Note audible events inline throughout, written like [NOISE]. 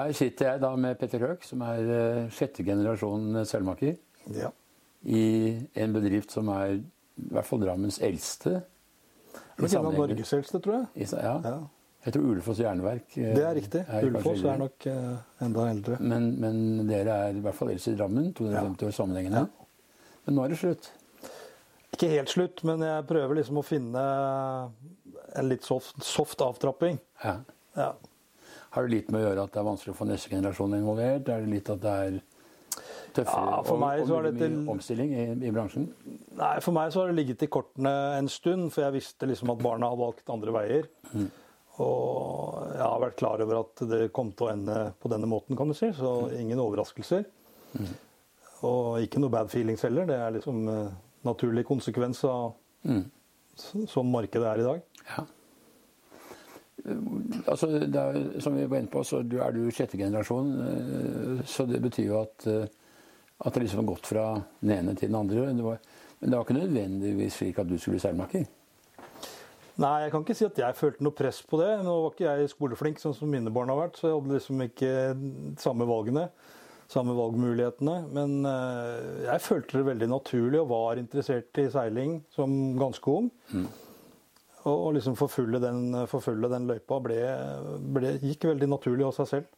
Her sitter jeg da med Petter Høek, som er eh, sjette generasjon sølvmaker. Ja. I en bedrift som er i hvert fall Drammens eldste. Det er en av Norges eldste, tror jeg. I Ja. Ja. Jeg tror Ulefoss jernverk eh, Det er riktig. Er Ulefoss er nok eh, enda eldre. Men, men dere er i hvert fall eldst i Drammen. 250 år sammenhengende. Men nå er det slutt. Ikke helt slutt, men jeg prøver liksom å finne en litt soft, soft avtrapping. Ja. Ja. Har det litt med å gjøre at det er vanskelig å få neste generasjon involvert? Er det litt at det er tøffere Ja, for og- meg og så dette- omstilling i, i bransjen? Nei, For meg så har det ligget i kortene en stund, for jeg visste liksom at barna har valgt andre veier. Og jeg har vært klar over at det kom til å ende på denne måten, kan du si. Så ingen overraskelser. Og ikke noe bad feelings heller. Det er liksom eh, naturlig konsekvens av Mm. sånn markedet er i dag. Ja. Altså, er, som vi var inne på, så du er du sjette generasjon. eh, Så det betyr jo at, eh, at det liksom har gått fra den ene til den andre. Det var, men det var ikke nødvendigvis slik at du skulle bli seilmaker. Nei, jeg kan ikke si at jeg følte noe press på det. Nå var ikke jeg skoleflink, sånn som mine barn har vært, så jeg hadde liksom ikke samme valgene. Samme valgmulighetene. Men eh, jeg følte det veldig naturlig og var interessert i seiling som ganske ung. Og, og liksom forfølge den, forfølge den løypa ble, ble, gikk veldig naturlig av seg selv.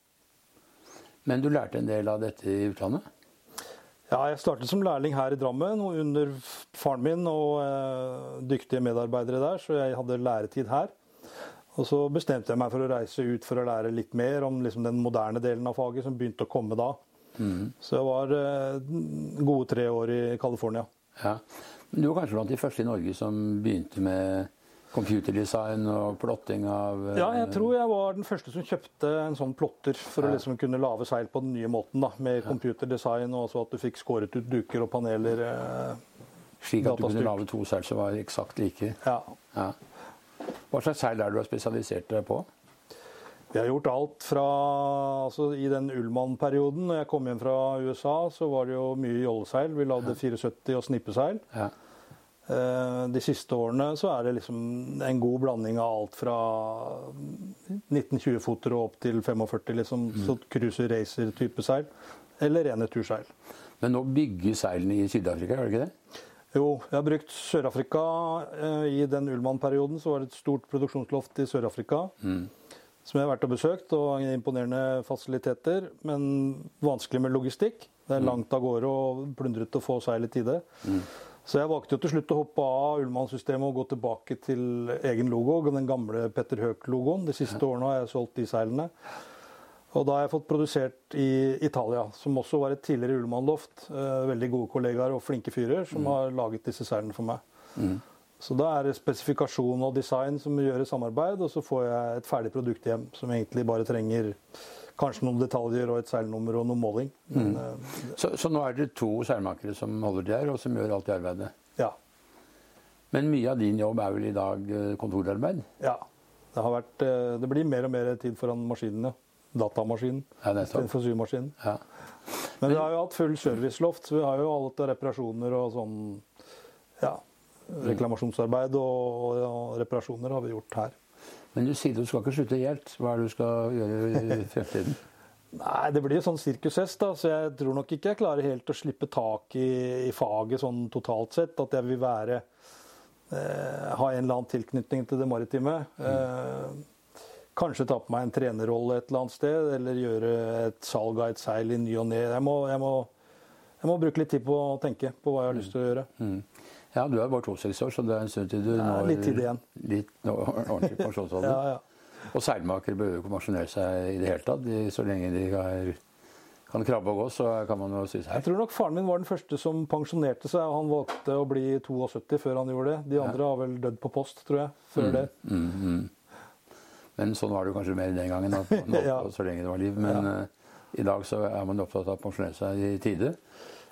Men du lærte en del av dette i utlandet? Ja, jeg startet som lærling her i Drammen og under faren min og eh, dyktige medarbeidere der, så jeg hadde læretid her. Og så bestemte jeg meg for å reise ut for å lære litt mer om liksom, den moderne delen av faget som begynte å komme da. Så jeg var eh, gode tre år i California. Ja. Du var kanskje blant de første i Norge som begynte med computerdesign og plotting av eh, Ja, jeg tror jeg var den første som kjøpte en sånn plotter for å liksom kunne lage seil på den nye måten. da, Med computerdesign og også at du fikk skåret ut duker og paneler. eh, Slik at du kunne lage to seil som var eksakt like. Ja, Ja. Hva slags seil er det du har spesialisert deg på? Vi har gjort alt fra altså I den Ullmann-perioden, når jeg kom hjem fra USA, så var det jo mye jolleseil. Vi lagde 74 og snippeseil. Ja. Eh, De siste årene så er det liksom en god blanding av alt fra 1920-foter og opp til 45, liksom. Så cruiser racer-type seil. Eller rene turseil. Men nå bygger seilene i Syd-Afrika, gjør det ikke det? Jo, jeg har brukt Sør-Afrika. eh, I den Ullmann-perioden så var det et stort produksjonsloft i Sør-Afrika. Som jeg har vært og besøkt, og imponerende fasiliteter. Men vanskelig med logistikk. Det er langt av gårde og plundrete å få seil i tide. Så jeg valgte jo til slutt å hoppe av Ullmann-systemet og gå tilbake til egen logo. Den gamle Petter Høek-logoen. De siste årene har jeg solgt de seilene. Og da har jeg fått produsert i Italia, som også var et tidligere Ullmann-loft. Eh, veldig gode kollegaer og flinke fyrer som har laget disse seilene for meg. Så da er det spesifikasjon og design som gjør et samarbeid, og så får jeg et ferdig produkt hjem som egentlig bare trenger kanskje noen detaljer og et seilnummer og noe måling. Men, eh, Så, så nå er det to seilmakere som holder til her, og som gjør alt i arbeidet. ja. Men mye av din jobb er vel i dag eh, kontorarbeid? ja. Det, har vært, eh, det blir mer og mer tid foran maskinene. Datamaskinen Ja, istedenfor symaskinen. Ja. Men vi har jo hatt full serviceloft, så vi har jo alt av reparasjoner og sånn Ja. Reklamasjonsarbeid og, og reparasjoner har vi gjort her. Men du sier du skal ikke slutte helt. Hva er det du skal gjøre i fremtiden? [LAUGHS] Nei, det blir jo sånn sirkushest, da, så jeg tror nok ikke jeg klarer helt å slippe tak i, i faget sånn totalt sett. At jeg vil være eh, Ha en eller annen tilknytning til det maritime. Eh, kanskje ta på meg en trenerrolle et eller annet sted, eller gjøre et salg av et seil i ny og ne. Jeg jeg, jeg må bruke litt tid på å tenke på hva jeg har lyst til å gjøre. Mm. Ja, du er bare 62 år, så det er en stund til du når litt tid igjen. Litt ordentlig pensjonsalder. [LAUGHS] Ja, ja. Og seilmakere behøver ikke pensjonere seg i det hele tatt. De, så lenge de er, kan krabbe og gå, så kan man jo si seg. Jeg tror nok faren min var den første som pensjonerte seg. og Han valgte å bli 72 før han gjorde det. De andre har vel dødd på post, tror jeg, før det. Mm, mm. Men sånn var det kanskje mer den gangen, at man [LAUGHS] holdt Ja. på så lenge det var liv. Men uh, i dag så er man opptatt av å pensjonere seg i tide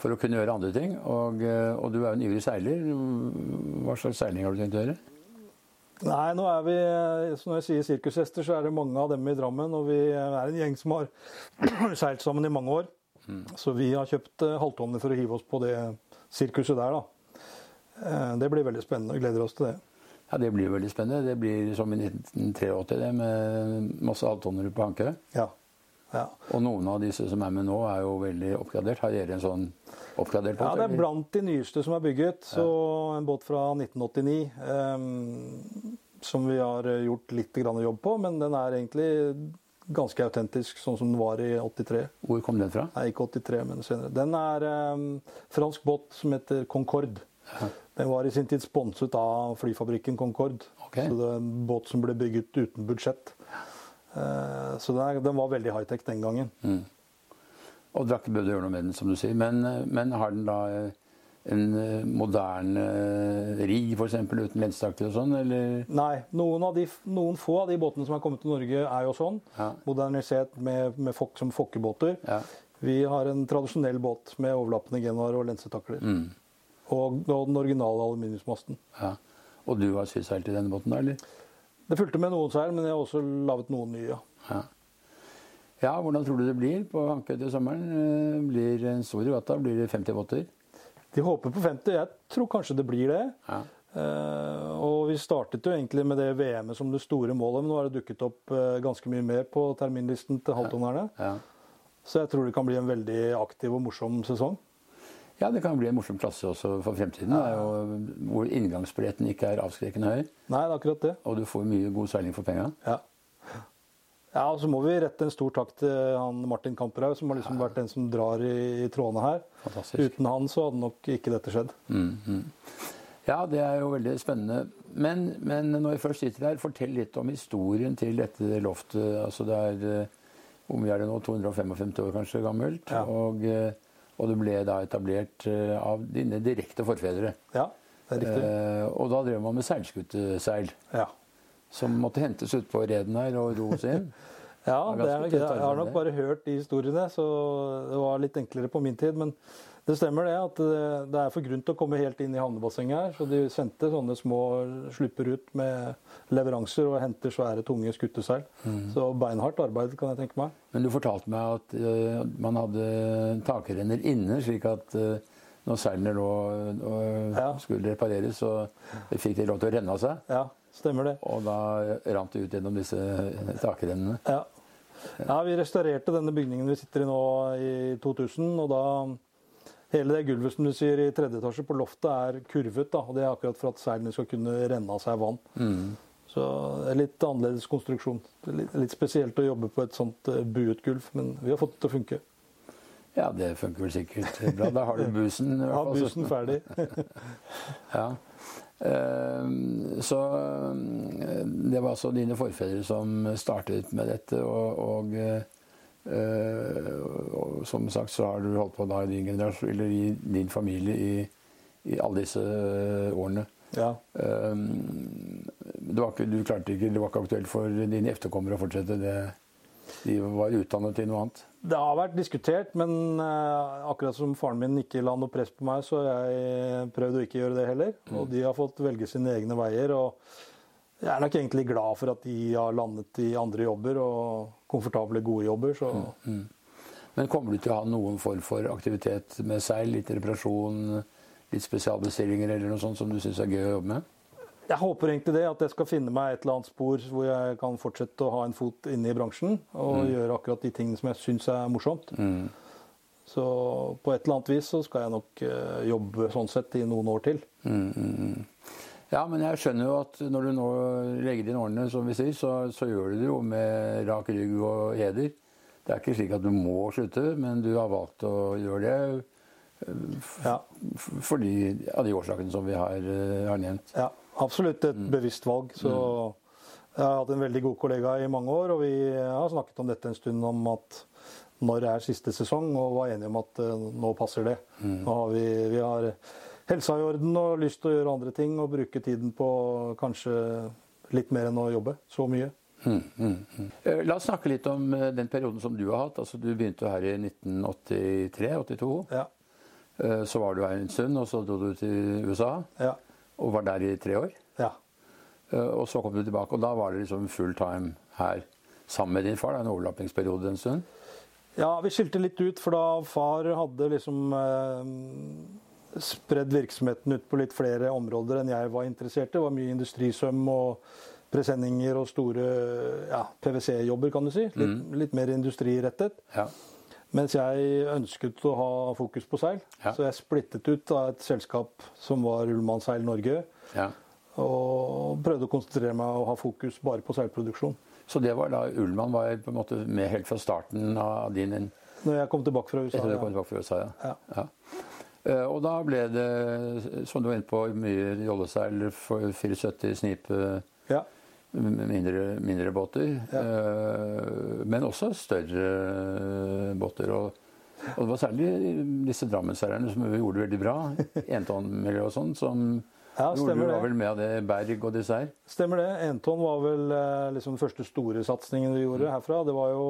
for å kunne gjøre andre ting. Og, eh, og du er jo en ivrig seiler. Hva slags seiling har du tenkt å gjøre? Nei, nå er vi, når jeg sier sirkushester, så er det mange av dem i Drammen. Og vi er en gjeng som har [CLEARS THROAT] seilt sammen i mange år. Så vi har kjøpt halvtonne halvtonner for å hive oss på det sirkuset der, da. Eh, Det blir veldig spennende. og gleder oss til det. Ja, Det blir veldig spennende. Det blir som i 1983, det, med masse halvtonner på Hankø. Ja. Ja. Og noen av disse som er med nå, er jo veldig oppgradert. Har dere en sånn oppgradert båt? Ja, det er blant de nyeste som er bygget. Så en båt fra 1989 um, som vi har gjort litt grann jobb på, men den er egentlig ganske autentisk, sånn som den var i 83. Hvor kom den fra? Nei, ikke 83, men senere. Den er um, fransk båt som heter Concorde. Den var i sin tid sponset av flyfabrikken Concorde. Okay. Så det er en båt som ble bygget uten budsjett. Eh, Så den, den var veldig high-tech den gangen. Og dere har ikke behøvd å gjøre noe med den, som du sier. Men, eh, men har den da eh, en moderne ri, f.eks., uten lenstakter og sånn, eller? Nei, noen, av de, noen få av de båtene som er kommet til Norge, er jo sånn. Ja. Modernisert med, med fok, som fokkebåter. Ja. Vi har en tradisjonell båt med overlappende genar og lensetakler. Mm. Og, og den originale aluminiumsmasten. ja. Og du har syseilt i denne båten, da, eller? Det fulgte med noen seil, men jeg har også laget noen nye. ja. Ja. hvordan tror du det blir på Ankøy til sommeren? Eh, Blir en stor regatta? Blir det 50 båter? De håper på 50. Jeg tror kanskje det blir det. Ja. Uh, og vi startet jo egentlig med det VM-et som det store målet, men nå har det dukket opp uh, ganske mye mer på terminlisten til halvtonnerne. Ja. Så jeg tror det kan bli en veldig aktiv og morsom sesong. Ja, det kan bli en morsom klasse også for fremtiden. Det jo, hvor inngangsbilletten ikke er avskrekkende høy, Nei, det er akkurat det. og du får mye god seiling for penga. Ja. Ja, og så må vi rette en stor takk til han Martin Kamperhaug, som har liksom vært den som drar i, i trådene her. Fantastisk. Uten han så hadde nok ikke dette skjedd. Ja, det er jo veldig spennende. Men, men når vi først sitter her, fortell litt om historien til dette loftet. Altså det er om Hvor mye er det nå? 255 år kanskje gammelt? Ja. Og, eh, og det ble da etablert eh, av dine direkte forfedre. Ja, det er riktig. Eh, og da drev man med seilskuteseil, Ja. som måtte hentes utpå reden her og ros inn. [LAUGHS] Ja, er jeg har nok bare hørt de historiene, så det var litt enklere på min tid. Men det stemmer det at det, er for grunt å komme helt inn i havnebassenget her. Så de sendte sånne små slupper ut med leveranser og henter svære, tunge skutteseil. Mm. Så beinhardt arbeid, kan jeg tenke meg. Men du fortalte meg at uh, man hadde takrenner inne, slik at uh, når seilene lå og Ja. skulle repareres, så fikk de lov til å renne av seg. Ja, stemmer det. Og da rant det ut gjennom disse takrennene. Ja. ja, vi restaurerte denne bygningen vi sitter i nå i 2000, og da Hele det gulvet som du sier i tredje etasje på loftet er kurvet, da, og det er akkurat for at seilene skal kunne renne av seg vann. Så det er litt annerledes konstruksjon. Litt, litt spesielt å jobbe på et sånt eh, buet gulv, men vi har fått det til å funke. Ja, det funker vel sikkert bra. Da har du busen. Ja, busen ferdig. [LAUGHS] Ja. Eh, Så eh, det var altså dine forfedre som startet med dette, og, og, eh, og som sagt så har du holdt på da i din generasjon, eller i din familie i, i alle disse årene. Ja. Det var ikke, du klarte ikke, det var ikke aktuelt for dine efterkommere å fortsette det? De var utdannet til noe annet? Det har vært diskutert, men eh, akkurat som faren min ikke la noe press på meg, så har jeg prøvd å ikke gjøre det heller. Og de har fått velge sine egne veier. og jeg er nok egentlig glad for at de har landet i andre jobber og komfortable, gode jobber. Så Men kommer du til å ha noen form for aktivitet med seil? Litt reparasjon, litt spesialbestillinger eller noe sånt som du syns er gøy å jobbe med? Jeg håper egentlig det, at jeg skal finne meg et eller annet spor hvor jeg kan fortsette å ha en fot inne i bransjen og gjøre akkurat de tingene som jeg syns er morsomt. Så på et eller annet vis så skal jeg nok eh, jobbe sånn sett i noen år til. Ja, men jeg skjønner jo at når du nå legger inn årene, som vi sier, så, så gjør du det jo med rak rygg og heder. Det er ikke slik at du må slutte, men du har valgt å gjøre det Ja, fordi av de årsakene som vi har, eh, har nevnt. ja absolutt et bevisst valg. Så jeg har hatt en veldig god kollega i mange år, og vi har snakket om dette en stund om at når er siste sesong, og var enige om at eh, nå passer det. Nå har vi, vi har helsa i orden og lyst til å gjøre andre ting og bruke tiden på kanskje litt mer enn å jobbe så mye. Eh, La oss snakke litt om eh, den perioden som du har hatt. Altså, du begynte her i 1983-82. Ja, Så var du her en stund, og så dro du til USA ja, og var der i tre år. ja. Eh, Og så kom du tilbake, og da var det liksom full time her sammen med din far. Det er en overlappingsperiode en stund. Ja, vi skilte litt ut, for da far hadde liksom eh, spredd virksomheten ut på litt flere områder enn jeg var interessert i. Det var mye industrisøm og presenninger og store ja, PwC-jobber, kan du si. Litt, litt mer industrirettet. Ja. Mens jeg ønsket å ha fokus på seil. Ja. Så jeg splittet ut av et selskap som var Ullmann Seil Norge. ja. Og prøvde å konsentrere meg og ha fokus bare på seilproduksjon. Så det var da Ullmann var på en måte med helt fra starten av din Når jeg kom tilbake fra USA. Etter du kom tilbake fra USA, ja. Ja. Eh, Og da ble det, som du var inne på, mye jolleseil for 74 snipe, Ja. Mindre, mindre båter. Eh, Men også større båter. Og, og det var særlig disse Drammensseilerne som gjorde det veldig bra. [LAUGHS] Entonmiljøet og sånn. som Ja, gjorde var det. vel med av det Berg og disse her. Stemmer det. Enton var vel eh, liksom den første store satsingen vi gjorde herfra. Det var jo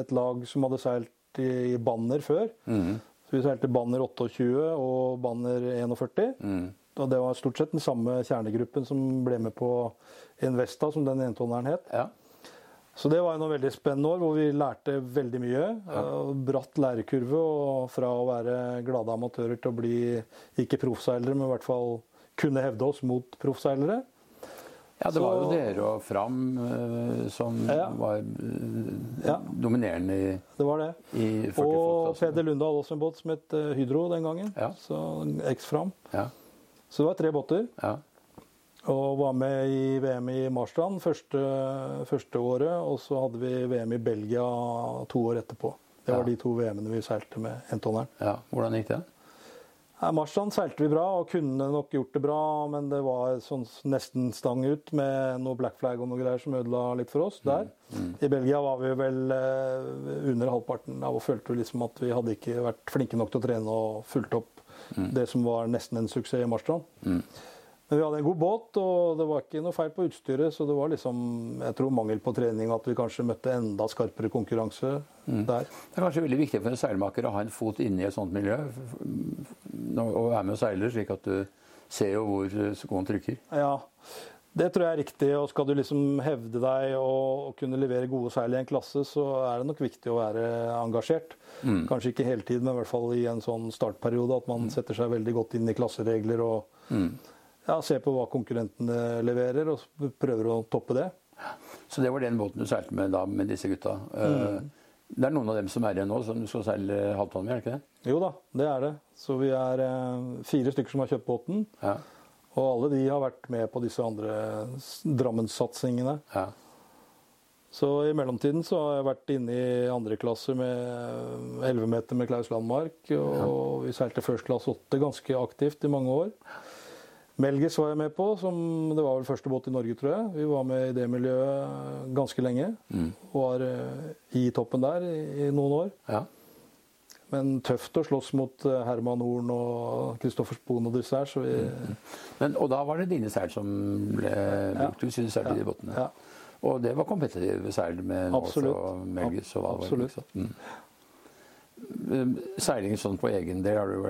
et lag som hadde seilt i banner før. Mm. Så vi seilte banner 28 og banner 41. Mm. Og det var stort sett den samme kjernegruppen som ble med på Investa, som den entonneren het. Ja. Så det var jo noen veldig spennende år hvor vi lærte veldig mye. Ja. Bratt lærekurve og fra å være glade amatører til å bli ikke proffseilere, men i hvert fall kunne hevde oss mot proffseilere. ja, det var jo dere og Fram eh, som Ja. var eh, Ja. dominerende i, Det var det. i Og. Peder Lunde hadde også en båt som het eh, Hydro den gangen. Ja. Så X-Fram. Ja. Så det var tre båter. Ja. Og var med i VM i Marstrand første, første året. Og så hadde vi VM i Belgia to år etterpå. Det var Ja. de to VM-ene vi seilte med entonneren. ja. Hvordan gikk det? Ja, Marstrand seilte vi bra og kunne nok gjort det bra, men det var sånn nesten stang ut med noe black flag og noe greier som ødela litt for oss der. I Belgia var vi vel eh, under halvparten av og følte vi liksom at vi hadde ikke vært flinke nok til å trene og fulgt opp det som var nesten en suksess i Marstrand. Men vi hadde en god båt, og det var ikke noe feil på utstyret, så det var liksom, jeg tror mangel på trening at vi kanskje møtte enda skarpere konkurranse der. Det er kanskje veldig viktig for en seilmaker å ha en fot inne i et sånt miljø. Og være med og seile, slik at du ser jo hvor skoen trykker. Ja, det tror jeg er riktig. Og skal du liksom hevde deg og, og kunne levere gode seil i en klasse, så er det nok viktig å være engasjert. Kanskje ikke hele tiden, men i hvert fall i en sånn startperiode. At man setter seg veldig godt inn i klasseregler og ja, ser på hva konkurrentene leverer, og prøver å toppe det. Så det var den båten du seilte med da, med disse gutta. Mm. Det er noen av dem som er igjen nå, som du skal seile halvtonn med, er det ikke det? Jo da, det er det. Så vi er eh, fire stykker som har kjøpt båten. Ja. Og alle de har vært med på disse andre Drammenssatsingene. ja. Så i mellomtiden så har jeg vært inne i andre klasse med 11 meter med Klaus Landmark. Og vi seilte first klasse 8 ganske aktivt i mange år. Melgis var jeg med på, som det var vel første båt i Norge, tror jeg. Vi var med i det miljøet ganske lenge. Var eh, i toppen der i, i noen år. ja. Men tøft å slåss mot eh, Herman Horn og Kristoffer Spoen og disse her, så vi Men, og da var det dine seil som ble brukt? Du synes til de båtene? ja. Og det var kompetitive seil med Nås og Melgis og hva. Absolutt. Mm. Seiling sånn på egen del, er du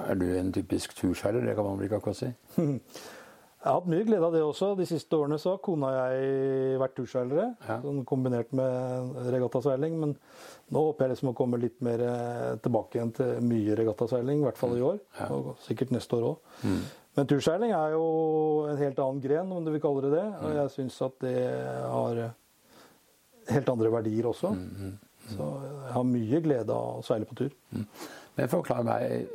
er du en typisk turseiler? Det kan man vel ikke akkurat si? [LAUGHS] Jeg har hatt mye glede av det også. De siste årene så har kona og jeg vært turseilere. Ja. Sånn kombinert med regattaseiling. Men nå håper jeg liksom å komme litt mer eh, tilbake igjen til mye regattaseiling. I hvert fall i år. Og sikkert neste år òg. Men turseiling er jo en helt annen gren, om du vil kalle det det. Og jeg syns at det har eh, helt andre verdier også. Så jeg har mye glede av å seile på tur. Men forklar meg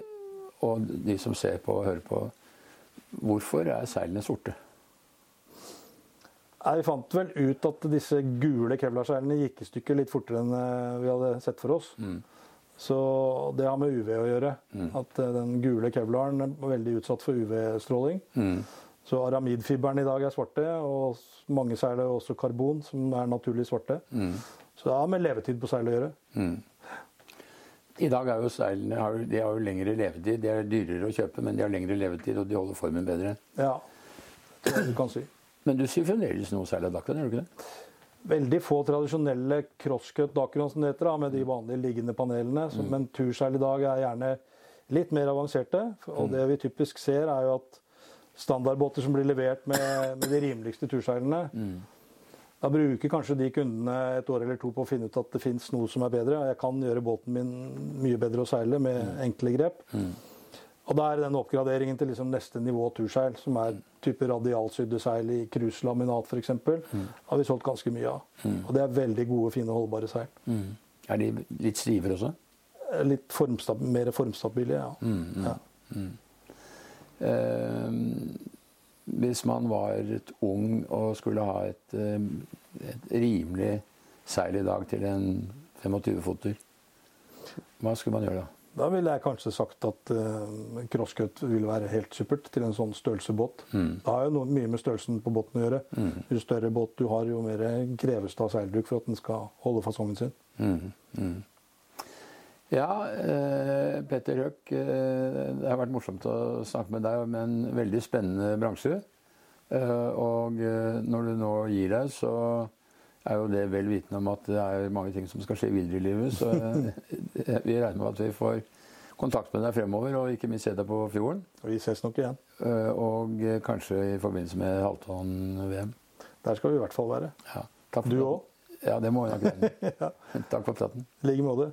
og de som ser på og hører på, hvorfor er seilene sorte? Vi fant vel ut at disse gule kevlarseilene gikk i stykker litt fortere enn eh, vi hadde sett for oss. Så det har med UV å gjøre. At eh, den gule kevlaren er veldig utsatt for UV-stråling. Så aramidfiberen i dag er svarte, og mange seil er også karbon, som er naturlig svarte. Så det har med levetid på seil å gjøre. I dag er jo seilene har, de har jo lengre levetid. De er dyrere å kjøpe, men de har lengre levetid, og de holder formen bedre. Ja, det er det du kan si. Men du sier fremdeles noe seil av dakken, gjør du ikke det? Veldig få tradisjonelle crosscut Dakron som det heter, da, med de vanlige liggende panelene. Mm. Men turseil i dag er gjerne litt mer avanserte. Og det vi typisk ser, er jo at standardbåter som blir levert med, med de rimeligste turseilene Da bruker kanskje de kundene et år eller to på å finne ut at det fins noe som er bedre. Jeg kan gjøre båten min mye bedre å seile med enkle grep. Og da er den oppgraderingen til liksom neste nivå turseil, som er type radialsydde seil i cruiselaminat f.eks., mm. har vi solgt ganske mye av. Mm. Og det er veldig gode, fine, holdbare seil. Mm. Er de litt stivere også? Eh, litt formstab mer formstabile, ja. Mm, mm, ja. Eh, hvis man var et ung og skulle ha et, eh, et rimelig seil i dag til en 25-foter, hva skulle man gjøre da? Da ville jeg kanskje sagt at uh, crosscut ville være helt supert til en sånn størrelsebåt. Mm. Det har jo noe, mye med størrelsen på båten å gjøre. Mm. Jo større båt du har, jo mer kreves det av seilduk for at den skal holde fasongen sin. Mm. Ja, eh, Petter Høk, eh, det har vært morsomt å snakke med deg om en veldig spennende bransje. Eh, og eh, når du nå gir deg, så er jo det vel vitende om at det er mange ting som skal skje videre i livet. Så vi regner med at vi får kontakt med deg fremover, og ikke minst se deg på fjorden. Og vi ses nok igjen. Eh, og kanskje i forbindelse med Halvton-VM. Der skal vi i hvert fall være. Ja, du òg? Ja, det må vi nok regne [LAUGHS] ja. Takk for praten. I like måte.